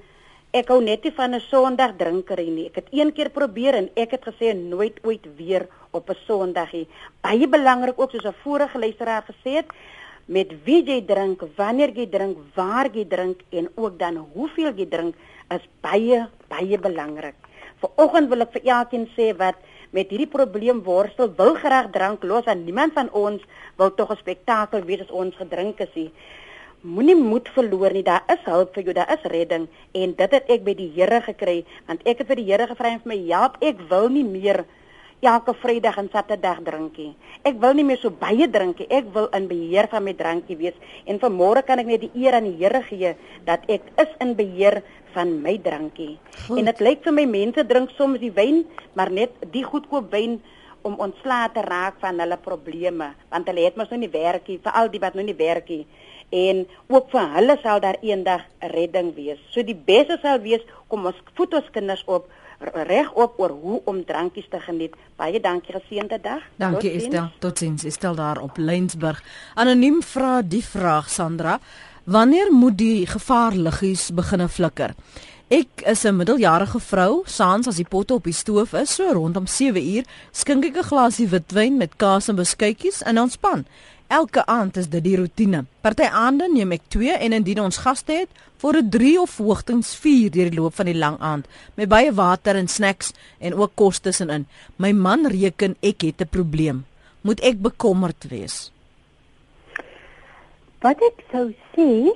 Ek hou net nie van 'n Sondag drinker nie. Ek het een keer probeer en ek het gesê nooit ooit weer op 'n Sondagie. Baie belangrik ook soos 'n vorige luisteraar gesê het, met wie jy drink, wanneer jy drink, waar jy drink en ook dan hoeveel jy drink is baie baie belangrik. Vanoggend wil ek vir elkeen sê wat met hierdie probleem worstel, wil graag drank los en niemand van ons wil tog 'n spektakel wees as ons gedrink is nie. Moenie moed verloor nie. Daar is hulp vir jou, daar is redding en dit het ek by die Here gekry want ek het vir die Here gevra om my help. Ek wil nie meer elke Vrydag en Saterdag drinkie. Ek wil nie meer so baie drinkie. Ek wil in beheer van my drankie wees en vanmôre kan ek net die eer aan die Here gee dat ek is in beheer van my drankie. Goed. En dit lyk vir my mense drink soms die wyn, maar net die goedkoop wyn om ontslae te raak van hulle probleme want hulle het mos nou nie werkie vir al die wat nou nie werkie en ook vir hulle sal daar eendag redding wees. So die beste sal wees kom ons voed ons kinders op reg op oor hoe om drankies te geniet. Baie dankie geseënde dag. Dankie Estel. Totsiens. Estel daar op Lensburg. Anoniem vra die vraag Sandra, wanneer moet die gevaarliggies begine flikker? Ek is 'n middeljarige vrou, saans as die potte op die stoof is, so rondom 7 uur, skink ek 'n glasie witwyn met kaas en beskuitjies en ontspan. Elke aand is dit die roetine. Party aande neem ek 2 en indien ons gaste het, vir 'n 3 of hoogstens 4 deur die loop van die lang aand met baie water en snacks en ook kos tussenin. My man reken ek het 'n probleem. Moet ek bekommerd wees? Wat ek sou sê,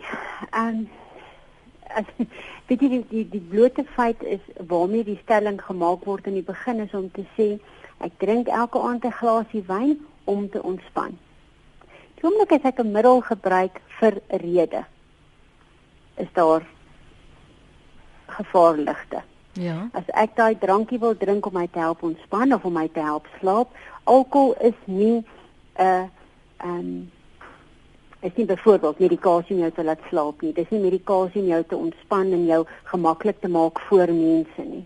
ehm um, (laughs) weet jy die, die die blote feit is waarmee die stelling gemaak word in die begin is om te sê ek drink elke aand 'n glasie wyn om te ontspan. Die oomblik as ek 'n middel gebruik vir 'n rede, is daar gevaarligte. Ja. As ek daai drankie wil drink om my te help ontspan of om my te help slaap, alkohol is nie 'n uh, ehm um, is nie byvoorbeeld medikasie om jou te laat slaap nie. Dis nie medikasie om jou te ontspan en jou gemaklik te maak voor mense nie.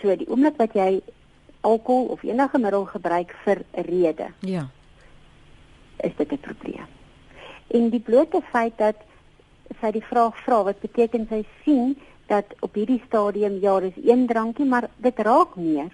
So die oomblik wat jy alkohol of enige middel gebruik vir 'n rede. Ja is dit 'n probleem. En die blote feit dat sy die vraag vra wat beteken sy sien dat op hierdie stadium ja, dis een drankie, maar dit raak meer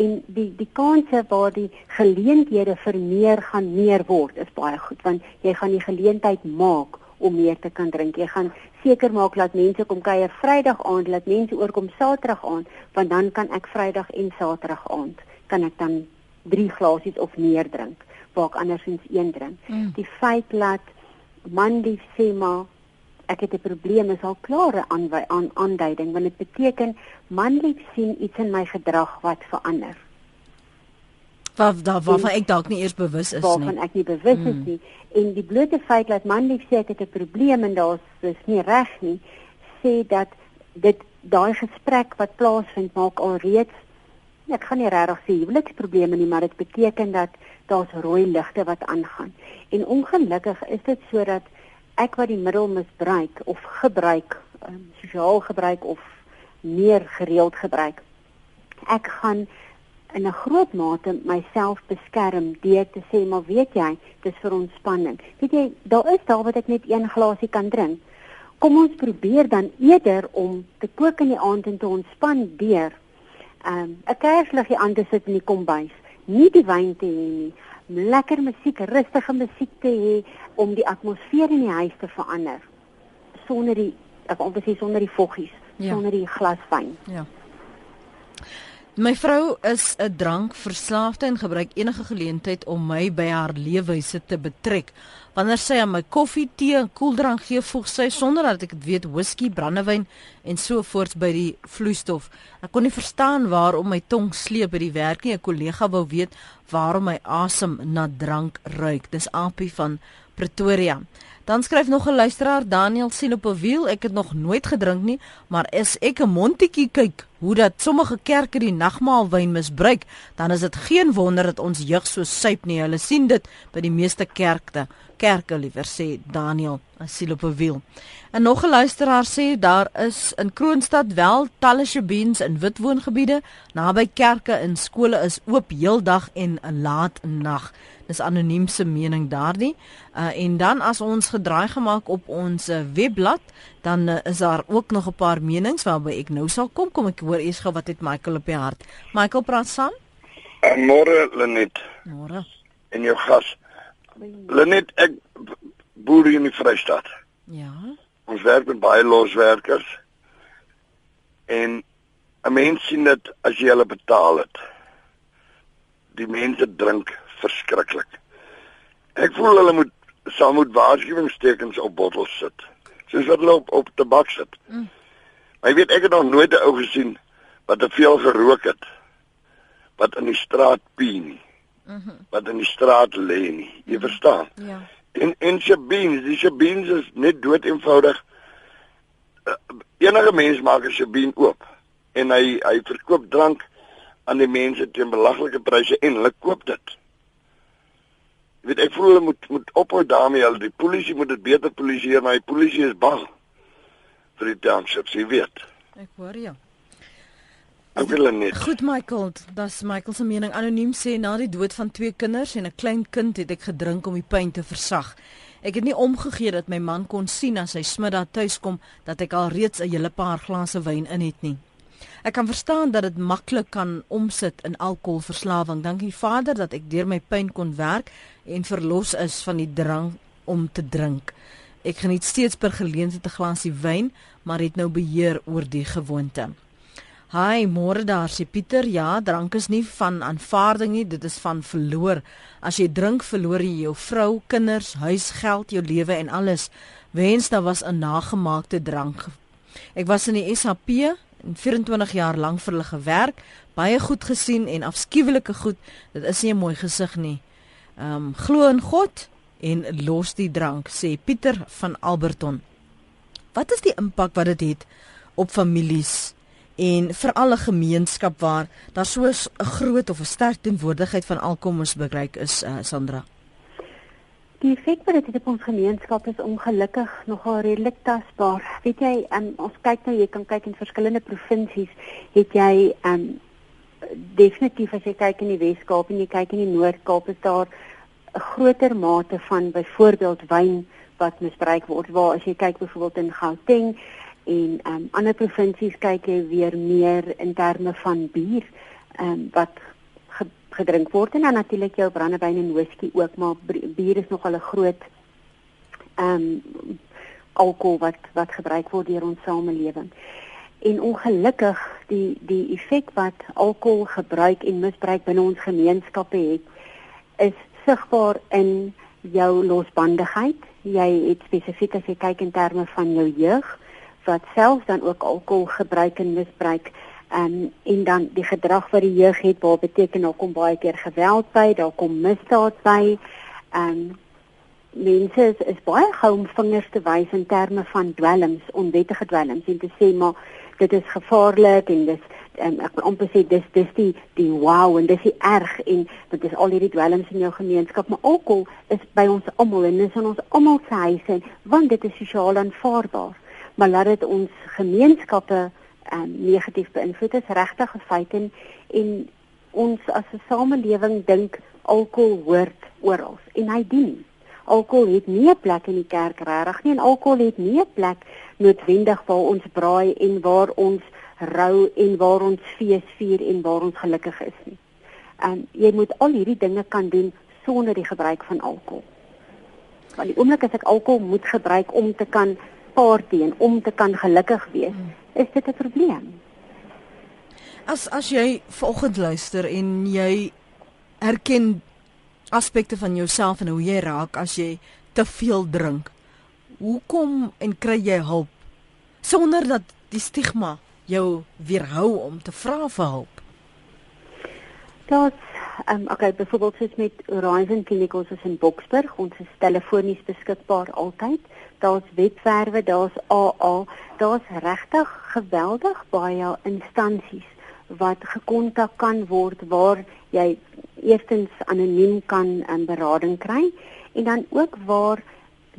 en die die kanse waar die geleenthede vir meer gaan meer word is baie goed want jy gaan die geleentheid maak om meer te kan drink. Jy gaan seker maak dat mense kom kuier Vrydag aand, dat mense oorkom Saterdag aand, want dan kan ek Vrydag en Saterdag aand kan ek dan 3 glasies of meer drink waar ek andersins een drink. Mm. Die feit dat man lief sê maar ek het 'n probleem is al klare aanwy aan aanduiding want dit beteken man lief sien iets in my gedrag wat verander. Wat daar waarvan ek dalk nie eers bewus is waarvan nie. Waarvan ek nie bewus mm. is nie en die blote feit dat man lief sê ek het 'n probleem en daar's dis nie reg nie sê dat dit daai gesprek wat plaasvind maak alreeds ek gaan nie regtig sê huweliksprobleme nie maar dit beteken dat daar's rooi ligte wat aangaan. En ongelukkig is dit sodat ek wat die middel misbruik of gebruik, um, sosiaal gebruik of meer gereeld gebruik. Ek gaan in 'n groot mate myself beskerm deur te sê maar weet jy, dis vir ontspanning. Weet jy, daar is daar wat ek net een glasie kan drink. Kom ons probeer dan eerder om te kook in die aand en te ontspan deur um, 'n kersliggie aan te sit in die kombuis nie die wyn te hê nie, lekker musiek, rustige musiek te hê om die atmosfeer in die huis te verander sonder die ek wil sê sonder die voggies, ja. sonder die glas wyn. Ja. My vrou is 'n drankverslaafde en gebruik enige geleentheid om my by haar leefwyse te betrek. Wanneer sy aan my koffie, tee en koeldrank gee, voeg sy sonder dat ek dit weet whisky, brandewyn en so voorts by die vloeistof. Ek kon nie verstaan waarom my tong sleep by die werk nie. 'n Kollega wou weet waarom my asem na drank ruik. Dis Apie van Pretoria. Dan skryf nog 'n luisteraar Daniel sien op 'n wiel. Ek het nog nooit gedrink nie, maar as ek 'n mondtetjie kyk hoe dat sommige kerke die nagmaalwyn misbruik, dan is dit geen wonder dat ons jeug so suip nie. Hulle sien dit by die meeste kerke kerke liewer sê Daniel asiel op 'n wiel. En nog 'n luisteraar sê daar is in Kroonstad wel talle shebeens in witwoongebiede naby kerke en skole is oop heeldag en laat nag. Dis anoniem se mening daardie. Uh, en dan as ons gedraai gemaak op ons uh, webblad, dan uh, is daar ook nog 'n paar menings waarby ek nou sal kom. Kom ek hoor eers gou wat het Michael op die hart. Michael praat saam. Môre Lenet. Môre. En jou gas. Lenet ek boer in die Vrystaat. Ja. Ons werk met baie loswerkers. En 'n mens sien dit as jy hulle betaal het. Die mense drink verskriklik. Ek voel hulle moet saam moet waarskuwingstekens op bottels sit. Soos wat hulle op op tabak sit. Mm. Maar jy weet ek het nog nooit 'n ou gesien wat te veel gerook het wat in die straat pie nie. -hmm. wat in die straat lê nie. Jy mm verstaan? Ja. En en Shabins, die Shabins is net dood eenvoudig. Uh, enige mens maak 'n Shabin oop en hy hy verkoop drank aan die mense teen belaglike pryse en hulle koop dit. Jy weet ek voel hulle moet moet ophou daarmee. Hulle die polisie moet dit beter polisieer, maar die polisie is bang vir die townships, jy weet. Ek hoor jou. Ek wil net. Goed Michael, dis Michael se mening. Anoniem sê na die dood van twee kinders en 'n klein kind het ek gedrink om die pyn te versag. Ek het nie omgegee dat my man kon sien as hy smiddag tuis kom dat ek al reeds 'n hele paar glase wyn in het nie. Ek kan verstaan dat dit maklik kan omsit in alkoholverslawing. Dankie Vader dat ek deur my pyn kon werk en verlos is van die drang om te drink. Ek geniet steeds per geleentheid 'n glasie wyn, maar het nou beheer oor die gewoonte. Hi, môre daar sê Pieter. Ja, drank is nie van aanvaarding nie, dit is van verloor. As jy drink, verloor jy jou vrou, kinders, huis, geld, jou lewe en alles. Wens daar was 'n nagemaakte drank. Ek was in die SAP 24 jaar lank vir hulle gewerk, baie goed gesien en afskuwelike goed. Dit is nie 'n mooi gesig nie. Ehm um, glo in God en los die drank, sê Pieter van Alberton. Wat is die impak wat dit het, op families? en veral 'n gemeenskap waar daar so 'n groot of 'n sterk teenwoordigheid van alkommers bereik is uh, Sandra. Die effek wat dit op ons gemeenskap is ongelukkig nogal redelik tasbaar. Weet jy, um, ons kyk nou, jy kan kyk in verskillende provinsies, het jy um definitief as jy kyk in die Wes-Kaap en jy kyk in die Noord-Kaap is daar 'n groter mate van byvoorbeeld wyn wat misbruik word. Waar as jy kyk byvoorbeeld in Gauteng en um, ander provinsies kyk jy weer meer in terme van bier um, wat gedrink word en dan natuurlik jou brandewyn en whisky ook maar bier is nogal 'n groot ehm um, alkohol wat wat gebruik word deur ons samelewing. En ongelukkig die die effek wat alkohol gebruik en misbruik binne ons gemeenskappe het is sigbaar in jou losbandigheid. Jy het spesifiek as jy kyk in terme van jou jeug wat self dan ook alkohol gebruik en misbruik um, en dan die gedrag wat die jeug het waar beteken daar kom baie keer geweld by, daar kom misdaad by. Um mense is, is baie gou om vingers te wys in terme van dwelms, onwettige dwelms en te sê maar dit is gevaarlik en dis um, ek wil amper sê dis dis die die wow en dis die erg en dit is al hierdie dwelms in jou gemeenskap maar alkohol is by ons almal en dis in ons almal se huise want dit is sosiaal aanvaarbaar maar laat dit ons gemeenskappe um, negatief beïnvloed is regtig 'n feit en, en ons as 'n samelewing dink alkohol hoort oral en hy dien. Alkohol het nie 'n plek in die kerk regtig nie en alkohol het nie 'n plek noodwendig waar ons braai en waar ons rou en waar ons fees vier en waar ons gelukkig is nie. En jy moet al hierdie dinge kan doen sonder die gebruik van alkohol. Want die oomblik as ek alkohol moet gebruik om te kan party en om te kan gelukkig wees, is dit 'n probleem. As as jy vanoggend luister en jy erken aspekte van jouself en hoe jy raak as jy te veel drink. Hoekom en kry jy hulp sonder dat die stigma jou weerhou om te vra vir hulp? Dat ehm um, okay, byvoorbeeld soos met Horizon Clinic ons is in Boksburg, ons is telefonies beskikbaar altyd daar's webwerwe, daar's AA, daar's regtig geweldig baie instansies wat gekontak kan word waar jy eerstens anoniem kan 'n um, berading kry en dan ook waar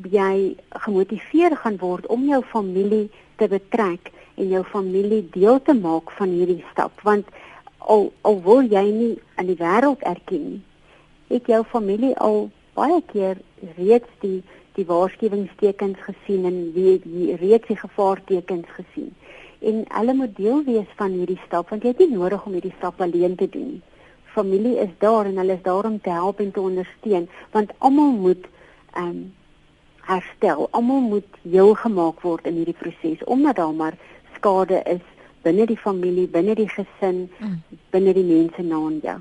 jy gemotiveer gaan word om jou familie te betrek en jou familie deel te maak van hierdie stap. Want al al wil jy nie aan die wêreld erken nie het jou familie al baie keer reeds die die waarskuwingstekens gesien en wie die reeds die gevaartekens gesien. En hulle moet deel wees van hierdie stap want jy het nie nodig om hierdie stap alleen te doen nie. Familie is daar en hulle is daar om te help en te ondersteun want almal moet ehm um, herstel. Almal moet heel gemaak word in hierdie proses omdat daar maar skade is binne die familie, binne die gesin, mm. binne die mense na jou.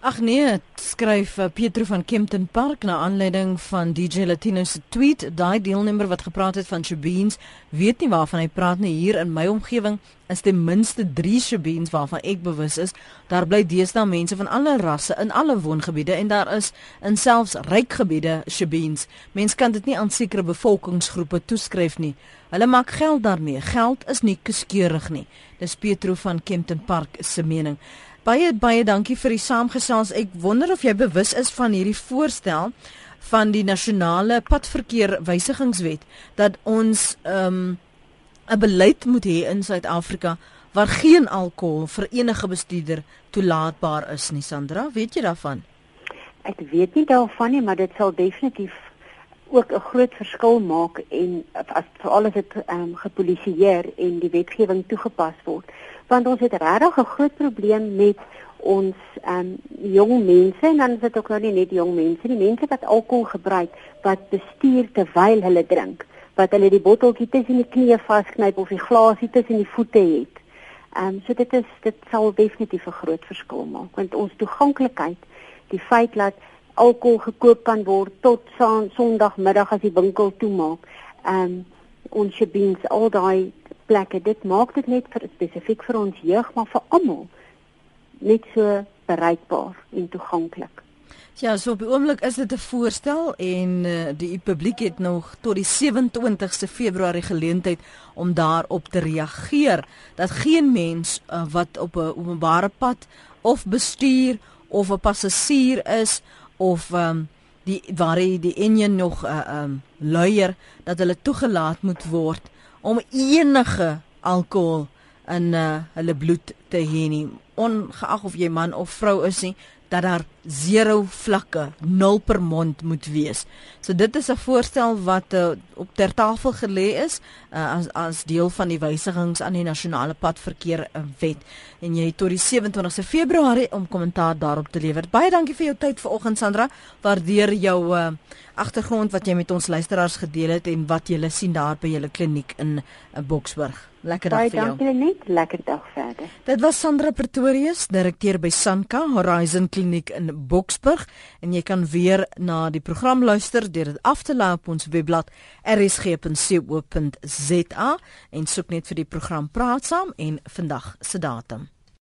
Ag nee, skryf uh, Pietro van Kempton Park na aanleiding van DJ Latino se tweet. Daai deelnemer wat gepraat het van Shabeens, weet nie waarvan hy praat nie. Hier in my omgewing is ten minste 3 Shabeens waarvan ek bewus is. Daar bly deesdae mense van alle rasse in alle woongebiede en daar is in selfs ryk gebiede Shabeens. Mense kan dit nie aan sekere bevolkingsgroepe toeskryf nie. Hulle maak geld daarmee. Geld is nie kieskeurig nie. Dis Pietro van Kempton Park se mening. Baie baie dankie vir die saamgesels. Ek wonder of jy bewus is van hierdie voorstel van die nasionale padverkeer wysigingswet dat ons ehm, 'n um, beleid moet hê in Suid-Afrika waar geen alkohol vir enige bestuurder toelaatbaar is nie. Sandra, weet jy daarvan? Ek weet nie daarvan nie, maar dit sal definitief ook 'n groot verskil maak en as veral as dit ehm um, gepolisieer en die wetgewing toegepas word want ons het regtig 'n groot probleem met ons um, jong mense en dan is dit ook nou nie net jong mense nie mense wat alkohol gebruik wat bestuur terwyl hulle drink wat hulle die botteltjie tussen die knieë vasknyp of die glasie tussen die voete het. Um, so dit is dit sal definitief 'n groot verskil maak want ons toeganklikheid die feit dat alkohol gekoop kan word tot Sondagmiddag as die winkel toemaak. Um, ons shebeens al daai plekke dit maak dit net vir spesifiek vir ons jeug maar vir almal net so bereikbaar en toeganklik. Ja, so op die oomblik is dit 'n voorstel en uh, die publiek het nog tot die 27ste Februarie geleentheid om daarop te reageer dat geen mens uh, wat op 'n openbare pad of bestuur of 'n passasier is of um, die waar die enjin nog uh, um, luier dat hulle toegelaat moet word om enige alkohol in uh, hulle bloed te hê nie. Ongeag of jy man of vrou is nie dat daar 0 vlakke 0 per mond moet wees. So dit is 'n voorstel wat uh, op ter tafel gelê is uh, as as deel van die wysigings aan die nasionale padverkeer uh, wet en jy het tot die 27ste Februarie om kommentaar daarop te lewer. Baie dankie vir jou tyd vanoggend Sandra. Waardeer jou uh, agtergrond wat jy met ons luisteraars gedeel het en wat jy sien daar by julle kliniek in uh, Boksburg. Lekker dag Baie vir jou. Baie dankie net. Lekker dag verder. Dit was Sandra Pretorius, direkteur by Sanka Horizon Kliniek in Boksburg en jy kan weer na die program luister deur dit af te laai op ons webblad rsg.co.za en soek net vir die program Praat saam en vandag se datum.